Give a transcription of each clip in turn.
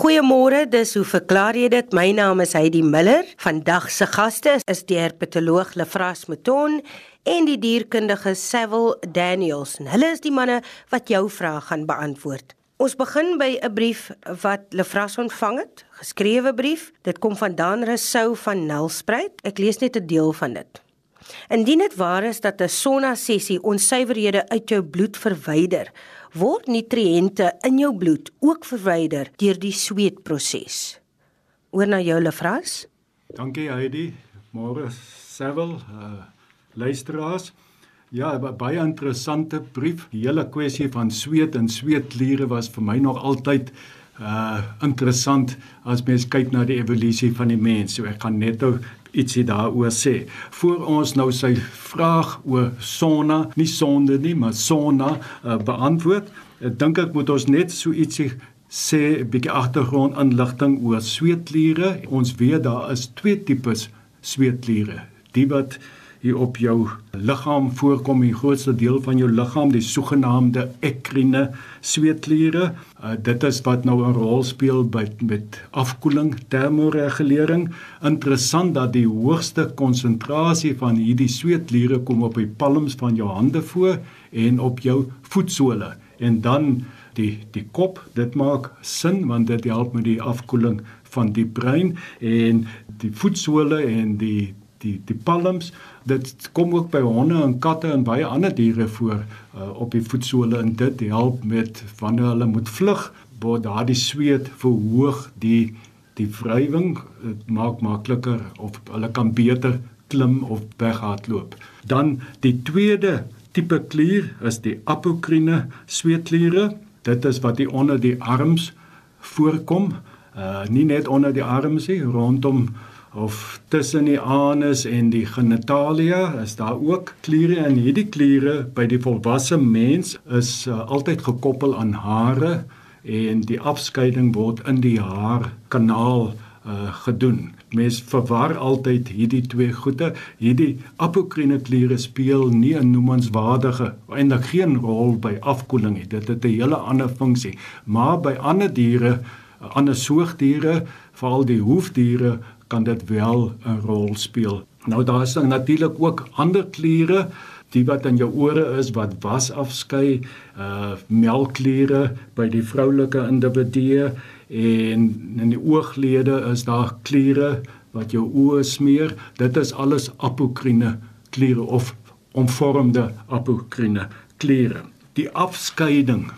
Goeiemôre, dis hoe verklaar jy dit? My naam is Heidi Miller. Vandag se gaste is die herpetoloog Lefras Mouton en die dierkundige Savil Daniels. En hulle is die manne wat jou vrae gaan beantwoord. Ons begin by 'n brief wat Lefras ontvang het, geskrewe brief. Dit kom van Dan Rousseau van Nelspruit. Ek lees net 'n deel van dit. Indien dit waar is dat 'n sonna sessie onsuiverhede uit jou bloed verwyder, word nutriënte in jou bloed ook verwyder deur die sweetproses. Oor na jou Lefras. Dankie Heidi. Môre Savil, uh, luisteraars. Ja, baie interessante brief. Die hele kwessie van sweet en sweetkliere was vir my nog altyd uh interessant as mens kyk na die evolusie van die mens. So ek gaan net nou ietsie daaroor sê. Voor ons nou sy vraag oor sonna, nie sonde nie, maar sonna uh, beantwoord, ek dink ek moet ons net so ietsie sê 'n bietjie agtergrond inligting oor sweetkliere. Ons weet daar is twee tipes sweetkliere. Die wat hier op jou liggaam voorkom, die grootste deel van jou liggaam, die sogenaamde ekrine sweetkliere. Uh, dit is wat nou 'n rol speel by met afkoeling, termoregulering. Interessant dat die hoogste konsentrasie van hierdie sweetkliere kom op die palms van jou hande voor en op jou voetsole. En dan die die kop, dit maak sin want dit help met die afkoeling van die brein en die voetsole en die die die palms dit kom ook by honde en katte en baie ander diere voor uh, op die voetsole en dit help met wanneer hulle moet vlug word daardie sweet verhoog die die wrywing dit maak makliker of hulle kan beter klim of weghardloop. Dan die tweede tipe klier is die apokrine sweetkliere. Dit is wat onder die arms voorkom uh, nie net onder die arms nie rondom of tussen die anus en die genitalia is daar ook kliere en hierdie kliere by die volwasse mens is uh, altyd gekoppel aan hare en die afskeiding word in die haarkanaal uh, gedoen. Mens verwar altyd hierdie twee goede. Hierdie apokrine kliere speel nie 'n noemenswaardige eintlik geen rol by afkoeling nie. Dit het 'n hele ander funksie. Maar by ander diere, ander soogdiere, veral die hoefdiere kan dit wel 'n rol speel. Nou daar is natuurlik ook ander kliere die wat in jou ore is wat was afskei, uh melkkliere by die vroulike individue en in die ooglede is daar kliere wat jou oë smeer. Dit is alles apokrine kliere of omvormde apokrine kliere. Die afskeiding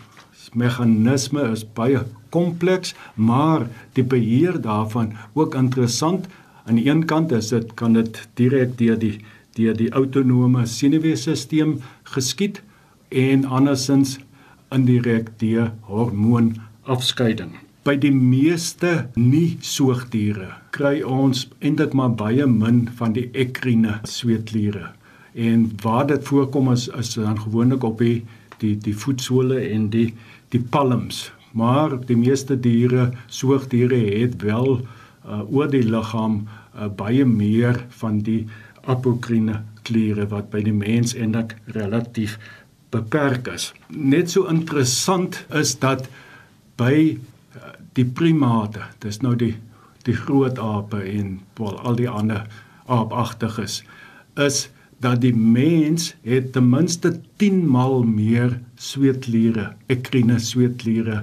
meganisme is baie kompleks, maar die beheer daarvan ook interessant. Aan die een kant is dit kan dit direk deur die deur die autonome senuweestelsel geskied en andersins indirek deur hormoonafskeiding. By die meeste nie soogdiere kry ons eintlik maar baie min van die ekrine sweetkliere. En waar dit voorkom is is dan gewoonlik op die die die voetsole en die die palms maar die meeste diere, soogdiere het wel uh, oor die liggaam uh, baie meer van die apokrine kliere wat by die mens eintlik relatief beperk is. Net so interessant is dat by uh, die primate, dis nou die die groot ape en wel al die ander aapagtiges is dat die mens het ten minste 10 maal meer sweetkliere, ekrine sweetkliere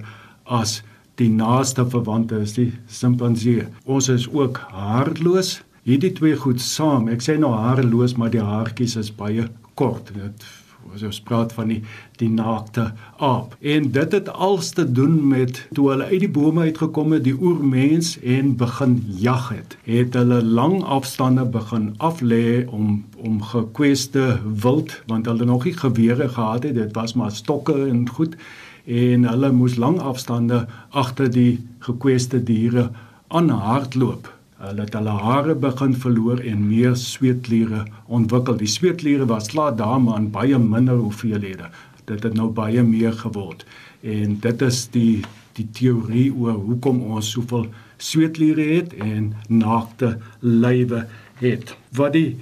as die naaste verwante is die simpansee. Ons is ook haarloos. Hierdie twee goed saam. Ek sê nou haarloos, maar die haartjies is baie kort. Dit as ons praat van die die naakte aap. En dit het alles te doen met toe hulle uit die bome uitgekom het, die oermens en begin jag het. Het hulle lang afstande begin aflê om om gekweste wild want hulle nog nie gewere gehad het. Dit was maar stokke en goed en hulle moes lang afstande agter die gekweste diere aanhardloop. Hulle het hulle hare begin verloor en meer sweetkliere ontwikkel. Die sweetkliere was laat daar maar in baie minder hoeveelhede. Dit het nou baie meer geword. En dit is die die teorie oor hoekom ons soveel sweetkliere het en naakte lywe het. Wat die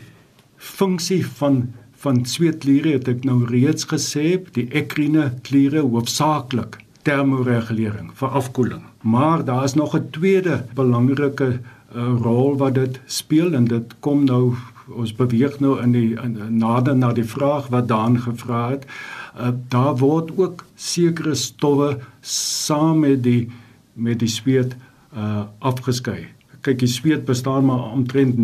funksie van van sweetkliere het ek nou reeds gesê, die ekrine kliere hoofsaaklik termoregulering vir afkoeling. Maar daar is nog 'n tweede belangrike uh, rol wat dit speel en dit kom nou ons beweeg nou in die in, nader na die vraag wat Daan gevra het. Uh, daar word ook sekere stowwe saam met die met die sweet uh afgeskei. Kyk, die sweet bestaan maar omtrent 98-99%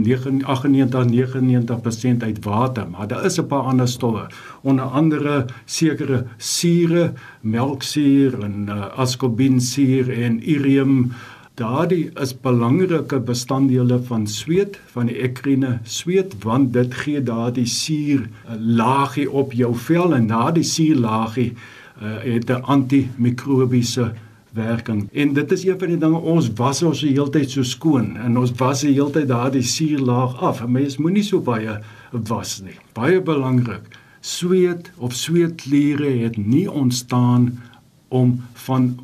uit water, maar daar is 'n paar ander stowwe, onder andere sekere sure, melksuur en uh, askorbinsuur en irium. Daardie is belangrike bestanddele van sweet, van die ekrine sweet, want dit gee daardie suur eh, laagie op jou vel en daardie suur laagie uh, het 'n antimikrobiese werking. En dit is een van die dinge ons was ons die hele tyd so skoon en ons was die hele tyd daardie suur laag af. Mens moenie so baie was nie. Baie belangrik. Sweet of sweetkliere het nie ontstaan om van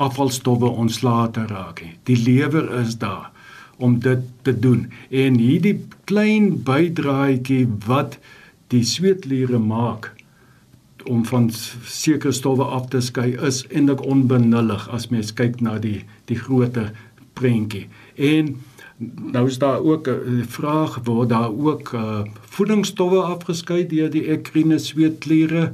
afvalstowwe ontslae te raak nie. Die lewer is daar om dit te doen. En hierdie klein bydraetjie wat die sweetliere maak om van sekere stowwe af te skei is eintlik onbenullig as mens kyk na die die grootte prentjie. En nou is daar ook 'n vraag waar daar ook uh, voedingsstowwe afgeskei deur die ekrine sweetkliere.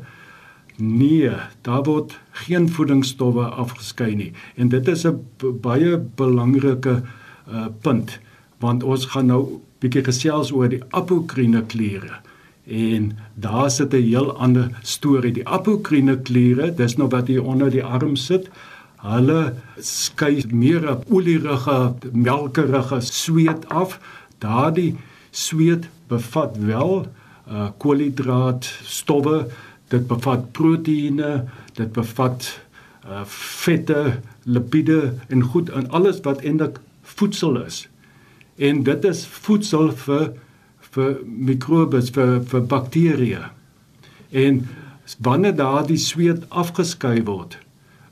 Nee, daar word geen voedingsstowwe afgeskei nie. En dit is 'n baie belangrike uh, punt want ons gaan nou bietjie gesels oor die apokrine kliere. En daar sit 'n heel ander storie. Die apokrine kliere, dis nou wat hier onder die arm sit. Hulle skei meer op olierige, melkerige sweet af. Daardie sweet bevat wel uh koolhidraat stowwe dit bevat proteïene, dit bevat uh vette, lipide en goed en alles wat eintlik voedsel is. En dit is voedsel vir vir mikrobes, vir vir bakterieë. En wanneer daardie sweet afgeskei word,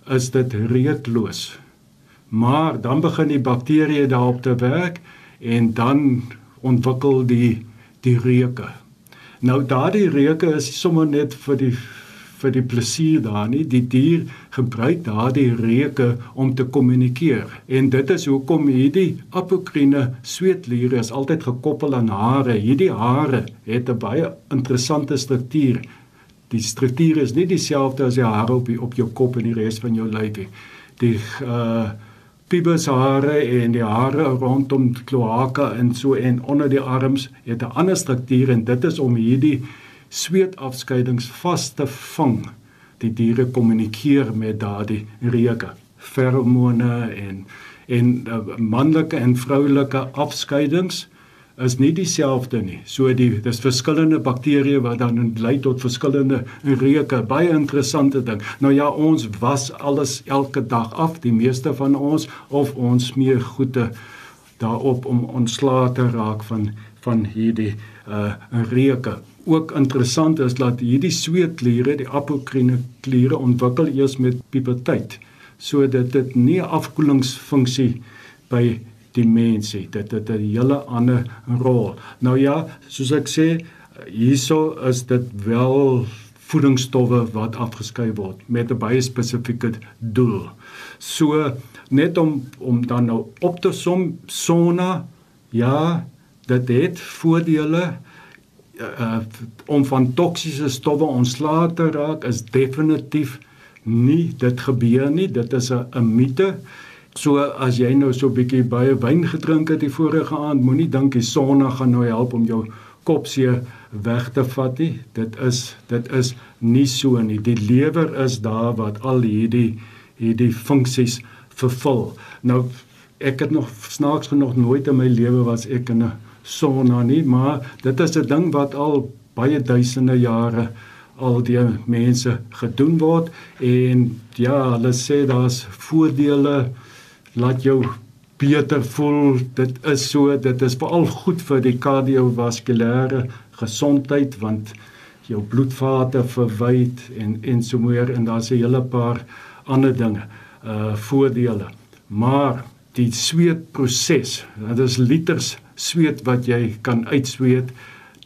is dit reukloos. Maar dan begin die bakterieë daarop te werk en dan ontwikkel die die reuke. Nou daardie reuke is sommer net vir die vir die plesier daar nie. Die dier gebruik daardie reuke om te kommunikeer. En dit is hoekom hierdie apokrine sweetliere is altyd gekoppel aan hare. Hierdie hare het 'n baie interessante struktuur. Die struktuur is nie dieselfde as die hare op die, op jou kop en die res van jou lyf nie. Die uh pubeshare en die hare rondom kloaka en so en onder die arms het 'n ander struktuur en dit is om hierdie sweetafskeidings vas te vang. Die diere kommunikeer met daardie reuke, feromone en en uh, manlike en vroulike afskeidings is nie dieselfde nie. So die dis verskillende bakterieë wat dan lei tot verskillende reuke. Baie interessante ding. Nou ja, ons was alles elke dag af, die meeste van ons of ons smeer goede daarop om ontslae te raak van van hierdie uh reuke. Ook interessant is dat hierdie sweetkliere, die apokrine kliere ontwikkel eers met puberteit sodat dit nie afkoelingsfunksie by die mens het. Dit het 'n hele ander rol. Nou ja, soos ek sê, hierso is dit wel voedingsstowwe wat afgeskei word met 'n baie spesifieke doel. So net om om dan nou op te som sona ja, dit het voordele uh, om van toksiese stowwe ontslae te raak is definitief nie dit gebeur nie. Dit is 'n mite. So as jy nou so 'n bietjie baie wyn gedrink het die vorige aand, moenie dink die sonna gaan nou help om jou kopseer weg te vat nie. Dit is dit is nie so nie. Die lewer is daar wat al hierdie hierdie funksies vervul. Nou ek het nog snaaks genoeg nooit in my lewe was ek in 'n sonna nie, maar dit is 'n ding wat al baie duisende jare al die mense gedoen word en ja, hulle sê daar's voordele laat jou beter voel. Dit is so, dit is veral goed vir die kardiovaskulêre gesondheid want jou bloedvate verwyd en en so meer en daar's 'n hele paar ander dinge uh voordele. Maar die sweetproses, dit is liters sweet wat jy kan uitsweet.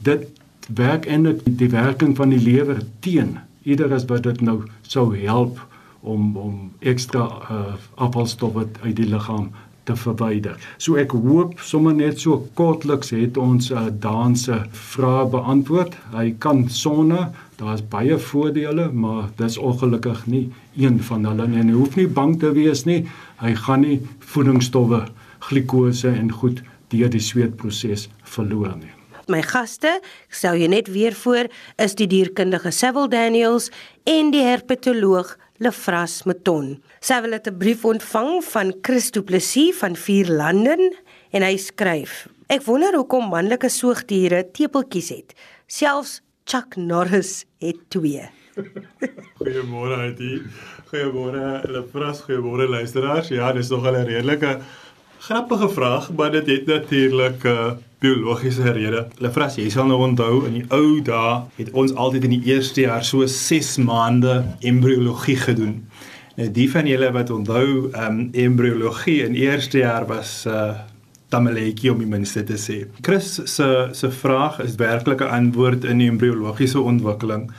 Dit werk eintlik die werking van die lewer teen. Ieder as wat dit nou sou help om om ekstra uh, afvalstowwe uit die liggaam te verwyder. So ek hoop sommer net so kortliks het ons uh, danse vrae beantwoord. Hy kan sonne, daar's baie voordele, maar dis ongelukkig nie een van hulle nie. En jy hoef nie bang te wees nie. Hy gaan nie voedingsstowwe, glikose en goed deur die sweetproses verloor nie. My gaste, ek stel jou net weer voor, is die dierkundige Sewil Daniels en die herpetoloog Lefras Meton. Sewil het 'n brief ontvang van Christo Plessis van Vier Landen en hy skryf: Ek wonder hoekom manlike soogdiere tepeltjies het. Selfs Chuck Norris het twee. Goeiemôre Hetty. Goeiemôre Lefras, goeiemôre luisteraars. Ja, dis nog 'n redelike grappige vraag, maar dit het natuurlik 'n uh, eh, biologiese rede. Lefras, jy sal nou onthou in die ou dae het ons altyd in die eerste jaar so 6 maande embriologie gedoen. Nou die van julle wat onthou, ehm um, embriologie in eerste jaar was uh, tamaletjie om die minste te sê. Chris se se vraag is werklik 'n antwoord in die embriologiese ontwikkeling.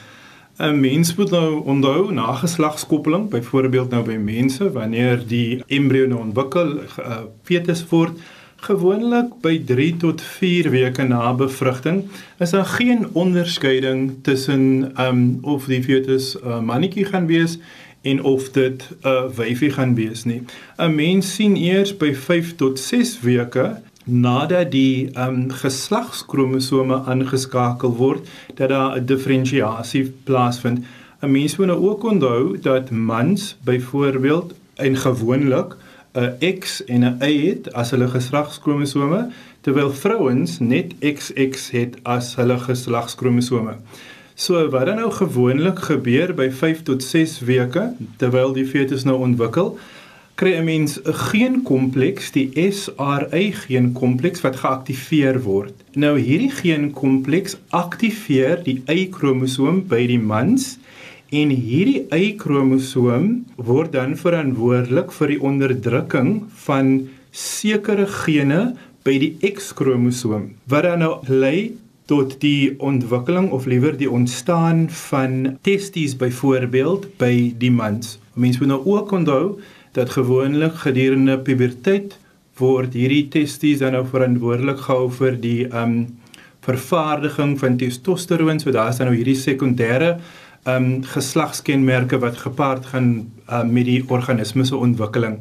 'n Mens moet nou onthou na geslagskoppeling, byvoorbeeld nou by mense wanneer die embrio nou ontwikkel, uh, fetus word, gewoonlik by 3 tot 4 weke na bevrugting, is daar geen onderskeiding tussen um of die fetus 'n uh, mannetjie gaan wees en of dit 'n uh, wyfie gaan wees nie. 'n Mens sien eers by 5 tot 6 weke nadat die um geslagskromosome aangeskakel word dat daar 'n diferensiasie plaasvind. 'n Mens moet nou ook onthou dat mans byvoorbeeld en gewoonlik 'n X en 'n Y het as hulle geslagskromosome terwyl vrouens net XX het as hulle geslagskromosome. So wat dan nou gewoonlik gebeur by 5 tot 6 weke terwyl die fetus nou ontwikkel, kry 'n mens 'n geenkompleks, die SRY geenkompleks wat geaktiveer word. Nou hierdie geenkompleks aktiveer die Y-kromosoom by die mans en hierdie Y-kromosoom word dan verantwoordelik vir die onderdrukking van sekere gene by die X-kromosoom wat dan nou lei tot die ontwikkeling of liewer die ontstaan van testes byvoorbeeld by die mans. Mense moet nou ook onthou dat gewoonlik gedurende puberteit word hierdie testes dan nou verantwoordelik gehou vir die um vervaardiging van testosteron. So daar is dan nou hierdie sekondêre um geslagskenmerke wat gepaard gaan um, met die organisme se ontwikkeling.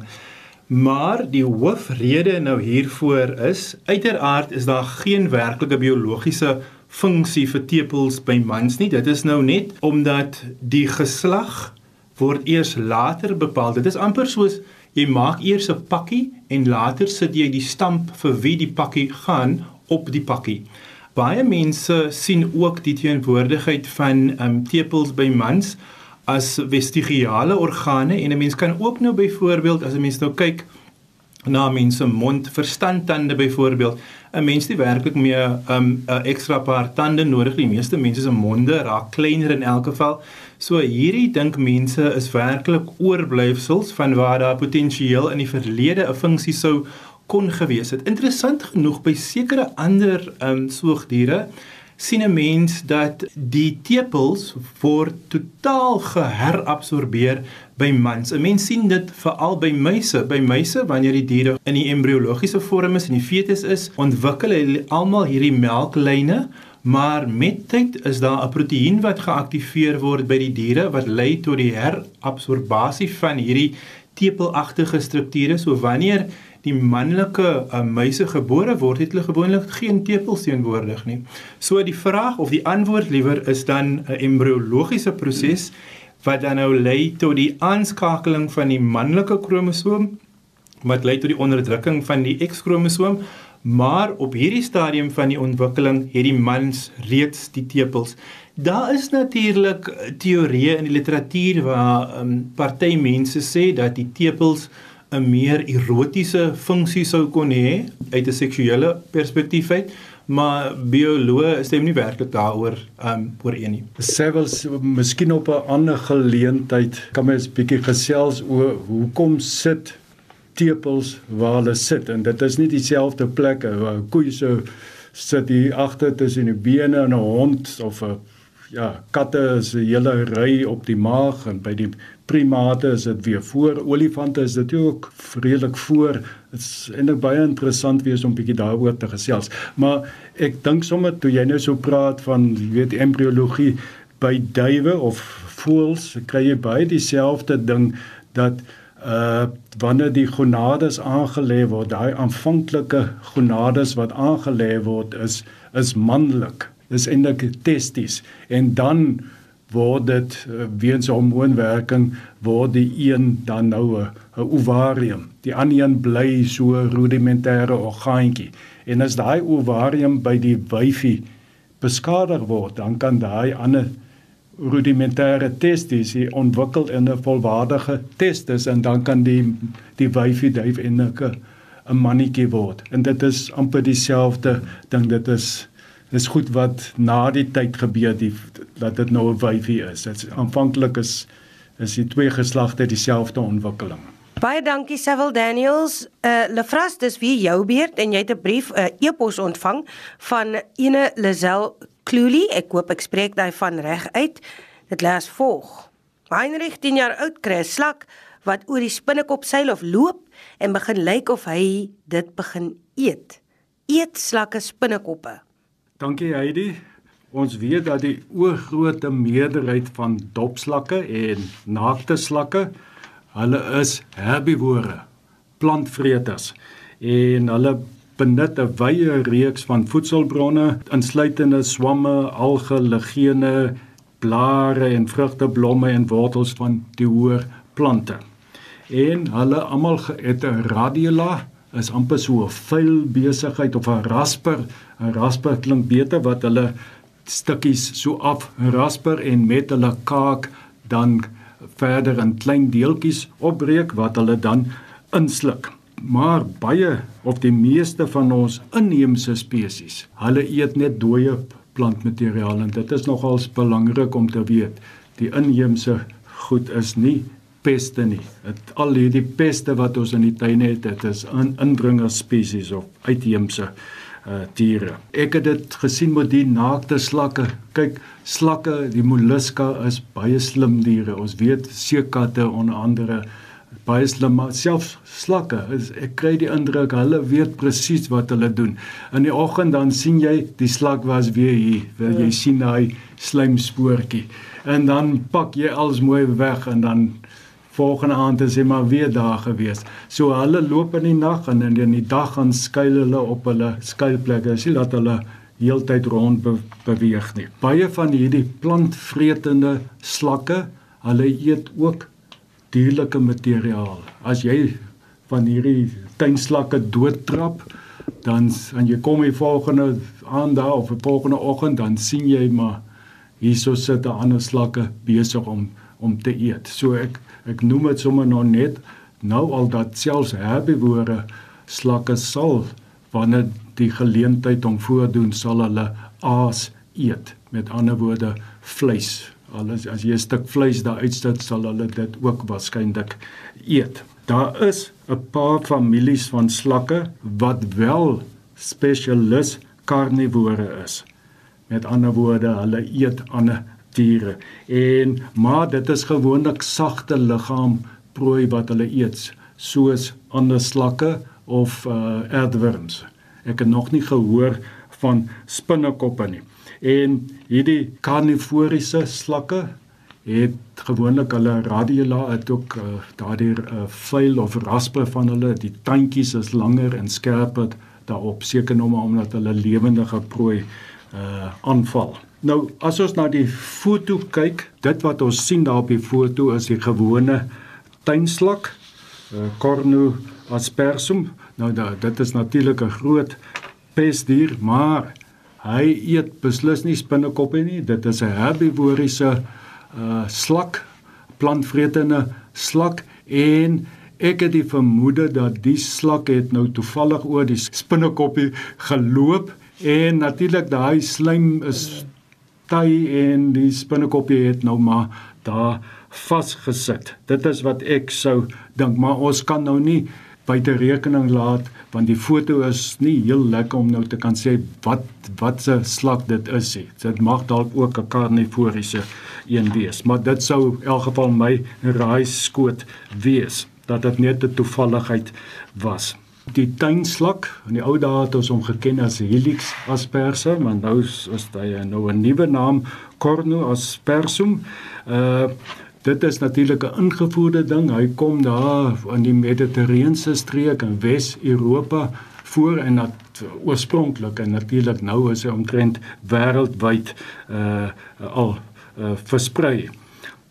Maar die hoofrede nou hiervoor is uiteraard is daar geen werklike biologiese funksie vir tepels by mans nie. Dit is nou net omdat die geslag word eers later bepaal. Dit is amper soos jy maak eers 'n pakkie en later sit jy die stamp vir wie die pakkie gaan op die pakkie. Baie mense sien ook die teenwoordigheid van um, tepels by mans as vestigiale organe en 'n mens kan ook nou byvoorbeeld as 'n mens nou kyk na mense mond verstandtande byvoorbeeld 'n mens het werklik meer 'n um, ekstra paar tande nodig die meeste mense se monde raak kleiner in elk geval So hierdie dink mense is werklik oorblyfsels van waar daar potensieel in die verlede 'n funksie sou kon gewees het. Interessant genoeg by sekere ander um soogdiere sien 'n mens dat die tepels word totaal geherabsorbeer by mans. 'n Mens sien dit veral by muise. By muise wanneer die diere in die embriologiese vorm is en die fetus is, ontwikkel hulle almal hierdie melklyne maar met tyd is daar 'n proteïen wat geaktiveer word by die diere wat lei tot die herabsorbasie van hierdie tepelagtige strukture. So wanneer die manlike uh, muise gebore word, het hulle gewoonlik geen tepels teenwoordig nie. So die vraag of die antwoord liewer is dan 'n embriologiese proses wat dan nou lei tot die aanskakeling van die manlike kromosoom wat lei tot die onderdrukking van die X-kromosoom maar op hierdie stadium van die ontwikkeling het die mans reeds die tepels. Daar is natuurlik teorieë in die literatuur waar um, party mense sê dat die tepels 'n meer erotiese funksie sou kon hê uit 'n seksuele perspektief uit maar bioloë stem nie werklik daaroor um oor een nie. Sevels miskien op 'n ander geleentheid kan mens bietjie gesels oor hoekom sit tepels waar hulle sit en dit is nie dieselfde plekke. Waar koeie so sit hier agter tussen die bene en 'n hond of 'n ja katte is 'n hele ry op die maag en by die primate is dit weer voor. Olifante is dit ook redelik voor. Dit is eintlik baie interessant wees om bietjie daaroor te gesels. Maar ek dink sommer toe jy nou so praat van jy weet embriologie by duwe of voëls kry jy baie dieselfde ding dat uh wanneer die gonades aangelê word daai aanvanklike gonades wat aangelê word is is manlik dis eintlik testis en dan word dit uh, weens hormoonwerking word die een dan nou 'n ovarium. Die ander een bly so rudimentêre orgaantjie. En as daai ovarium by die wyfie beskadig word dan kan daai ander rudimentêre testis ontwikkel in 'n volwaardige testis en dan kan die die wyfie duif en 'n 'n mannetjie word. En dit is amper dieselfde ding. Dit is dis goed wat na die tyd gebeur die dat dit nou 'n wyfie is. Dit aanvanklik is is die twee geslagte dieselfde ontwikkeling. Baie dankie Sewil Daniels. Uh Lefras, dis weer jou beurt en jy het 'n brief 'n uh, e-pos ontvang van ene Lazel Klulie, ek hoop ek spreek daai van reg uit. Dit lees volg. Heinrich 10 jaar oud kry 'n slak wat oor die spinnekop seil of loop en begin lyk of hy dit begin eet. Eet slakke spinnekoppe. Dankie Heidi. Ons weet dat die oorgrootste meerderheid van dopslakke en naakte slakke, hulle is herbivore, plantvreters en hulle benut 'n wye reeks van voedselbronne insluitende swamme, alge, ligene, blare en vrugteblomme en wortels van die hoër plante. En hulle almal het 'n radula is amper so 'n vuil besigheid of 'n rasper. 'n Rasper klink beter wat hulle stukkies so af rasper en met hulle kaak dan verder in klein deeltjies opbreek wat hulle dan insluk maar baie of die meeste van ons inheemse spesies, hulle eet net dooie plantmateriaal en dit is nogals belangrik om te weet. Die inheemse goed is nie peste nie. Dit al hierdie peste wat ons in die tuine het, dit is in indringer spesies of uitheemse uh diere. Ek het dit gesien met die naakte slakke. Kyk, slakke, die molluska is baie slim diere. Ons weet seekatte onder andere baie slim maar selfs slakke is. Ek kry die indruk hulle weet presies wat hulle doen. In die oggend dan sien jy die slak was weer hier. Wil jy ja. sien daai slijmspoortjie en dan pak jy alles mooi weg en dan volgende aand is hy maar weer daar gewees. So hulle loop in die nag en in die dag gaan skuil hulle op hulle skuilplekke. Sien dat hulle heeltyd rond be beweeg nie. Baie van hierdie plantvretende slakke hulle eet ook dierlike materiaal. As jy van hierdie tuinslakke doodtrap, dan aan jy kom die volgende aand daar of die volgende oggend dan sien jy maar hierso sit 'n ander slakke besig om om te eet. So ek ek noem dit sommer nou net nou al dat selfs herbivore slakke sal wanneer die geleentheid om voordoen sal hulle aas eet. Met ander woorde vleis alles as jy 'n stuk vleis daar uitstit sal hulle dit ook waarskynlik eet. Daar is 'n paar families van slakke wat wel spesialis karnivore is. Met ander woorde, hulle eet ander diere en maar dit is gewoonlik sagte liggaam prooi wat hulle eet soos ander slakke of uh, aardwurms. Ek het nog nie gehoor van spinnekoppe nie. En hierdie karnivoriese slakke het gewoonlik hulle radula het ook uh, daardie uh, vuil of raspe van hulle die tandjies is langer en skerper daarop seker nou maar omdat hulle lewendige prooi uh aanval. Nou as ons na die foto kyk, dit wat ons sien daar op die foto is die gewone tuinslak, uh, Cornu aspersum. Nou da, dit is natuurlik 'n groot pestdier, maar Hy eet beslis nie spinnekoppe nie. Dit is 'n herbivoriese uh slak, plantvretende slak en ek het die vermoede dat die slak het nou toevallig oor die spinnekoppie geloop en natuurlik daai slijm is taai en die spinnekoppie het nou maar daar vasgesit. Dit is wat ek sou dink, maar ons kan nou nie buite rekening laat want die foto is nie heel lekker om nou te kan sê wat wat se slak dit is nie. Dit mag dalk ook 'n karnivoriese een wees, maar dit sou in elk geval my raai skoot wees dat dit net 'n toevalligheid was. Die tuinslak, in die ou dae het ons hom geken as Helix aspersa, maar nou is, is hy nou 'n nuwe naam, Cornu aspersum. Uh dit is natuurlik 'n ingevoerde ding. Hy kom daar in die Mediterrane streek in Wes-Europa voor en dat oorspronklik en natuurlik nou is hy omtrent wêreldwyd uh al uh, versprei.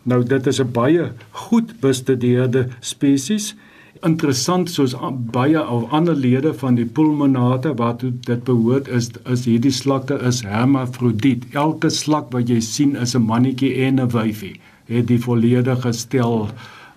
Nou dit is 'n baie goed bestudeerde spesies. Interessant soos baie of ander lede van die pulmonate waartoe dit behoort is is hierdie slakke is hermafrodiet. Elke slak wat jy sien is 'n mannetjie en 'n wyfie het die volledige stel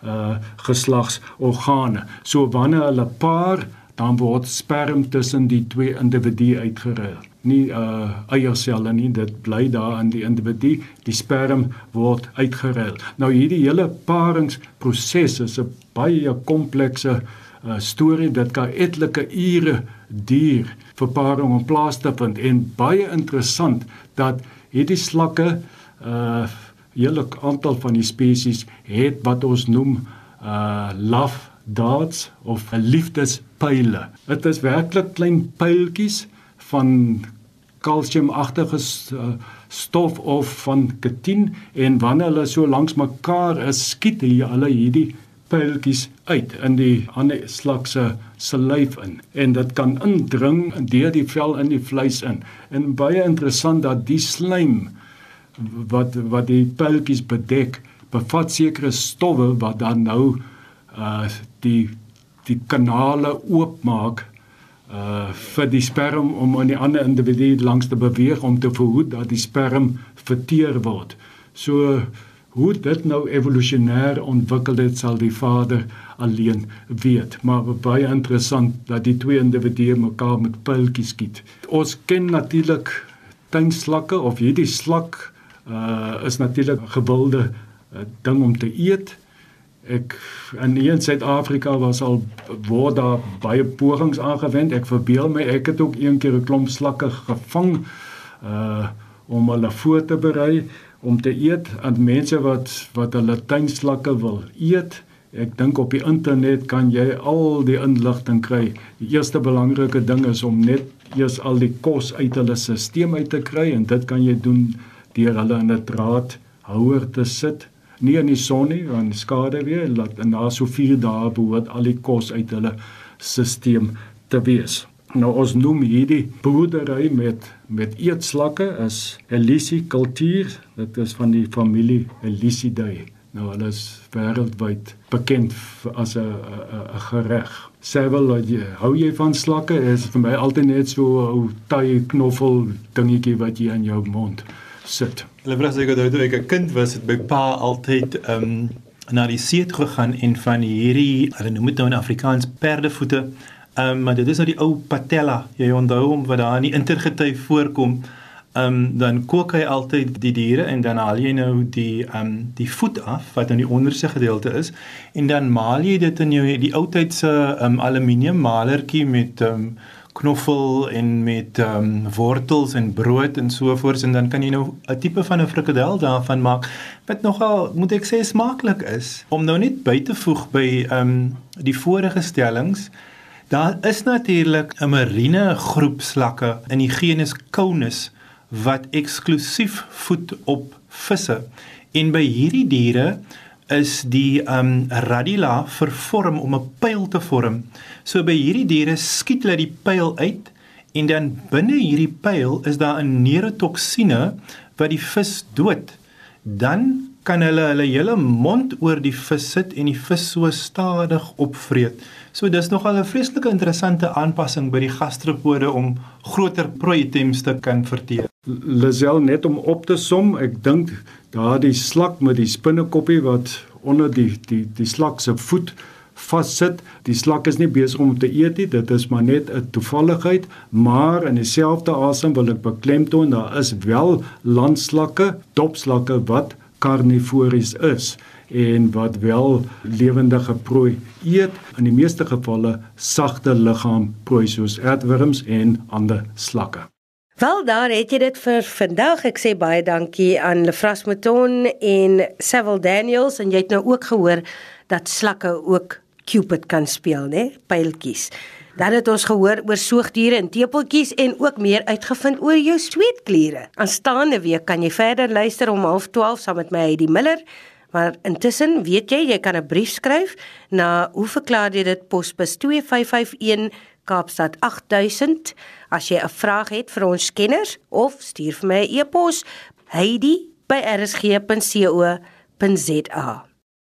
uh geslagsorgane. So wanneer hulle paar, dan word sperm tussen die twee individue uitgeruil. Nie uh eierselle nie, dit bly daar in die individu. Die sperm word uitgeruil. Nou hierdie hele paringsproses is 'n baie komplekse uh storie. Dit kan etlike ure duur vir paring om plaas te vind en baie interessant dat hierdie slakke uh hele aantal van die spesies het wat ons noem uh love darts of liefdespyle. Dit is werklik klein pyltjies van kalsiumagtige uh, stof of van ketien en wanneer hulle so langs mekaar is, skiet hulle hierdie pyltjies uit in die ander slak se se lyf in en dit kan indring deur die vel in die vleis in. En baie interessant dat die slijm wat wat die pyltjies bedek bevat sekere stowwe wat dan nou uh die die kanale oopmaak uh vir die sperm om aan die ander individu langs te beweeg om te verhoed dat die sperm verteer word. So hoe dit nou evolusionêr ontwikkel het sal die vader alleen weet, maar baie interessant dat die twee individue mekaar met pyltjies skiet. Ons ken natuurlik tuinslakke of hierdie slak uh is natuurlik gewilde uh, ding om te eet. Ek in in Suid-Afrika was al word daar baie pogings aangewend. Ek verbeel my ek het ook een keer 'n klomp slakke gevang uh om hulle voor te berei om te eet aan mense wat wat hulle tuinslakke wil eet. Ek dink op die internet kan jy al die inligting kry. Die eerste belangrike ding is om net eers al die kos uit hulle stelsel uit te kry en dit kan jy doen deur hulle in 'n draadhouer te sit, nie in die son nie, want skade weer laat na so 4 dae behoort al die kos uit hulle stelsel te wees. Nou ons noem hierdie boerdery met met eetslakke is Elysi kultuur. Dit is van die familie Elysidae. Nou hulle is wêreldwyd bekend as 'n gereg. Sevel, hou jy van slakke? Is vir my altyd net so 'n taai knoffel dingetjie wat jy in jou mond sit. Hulle vra seker dat toe ek 'n kind was, het my pa altyd ehm um, na die see toe gegaan en van hierdie, hulle noem dit nou in Afrikaans perdevoete. Ehm um, maar dit is nou die ou patella. Jy onthou hom wat daar in die intergety voorkom. Ehm um, dan kook hy altyd die diere en dan haal jy nou die ehm um, die voet af wat aan die onderste gedeelte is en dan maal jy dit in jou die ou tydse ehm um, aluminium malertjie met ehm um, knoffel en met ehm um, wortels en brood en so voort en dan kan jy nou 'n tipe van 'n frikadel daarvan maak wat nogal moet ek sê smaaklik is. Om nou net by te voeg by ehm um, die vorige stellings Daar is natuurlik 'n marine groep slakke in die genus Conus wat eksklusief voed op visse. En by hierdie diere is die um radula vervorm om 'n pyl te vorm. So by hierdie diere skiet hulle die pyl uit en dan binne hierdie pyl is daar 'n neurotoksine wat die vis dood. Dan kan hulle hulle hele mond oor die vis sit en die vis so stadig opvreet. So dis nogal 'n vreeslike interessante aanpassing by die gastropode om groter prooi items te kan verteer. Lazel net om op te som, ek dink daardie slak met die spinnekoppie wat onder die die die slak se voet vassit. Die slak is nie besig om te eet nie, dit is maar net 'n toevalligheid, maar in dieselfde asem wil ek beklemtoon daar is wel landslakke, dopslakke wat karnivories is. en wat wel lewendige prooi eet, in die meeste gevalle sagte liggaamprooi soos aardwurms en ander slakke. Wel daar het jy dit vir vandag. Ek sê baie dankie aan Lefras Mouton en Sewil Daniels en jy het nou ook gehoor dat slakke ook Cupid kan speel, né? Pyltjies. Dan het ons gehoor oor soogdiere en tepeltjies en ook meer uitgevind oor jou sweetkliere. Aanstaande week kan jy verder luister om 12:30 saam met my Heidi Miller. Maar intussen weet jy, jy kan 'n brief skryf na hoe verklaar jy dit posbus 2551 Kaapstad 8000 as jy 'n vraag het vir ons kenners of stuur vir my 'n e e-pos heidi@rsg.co.za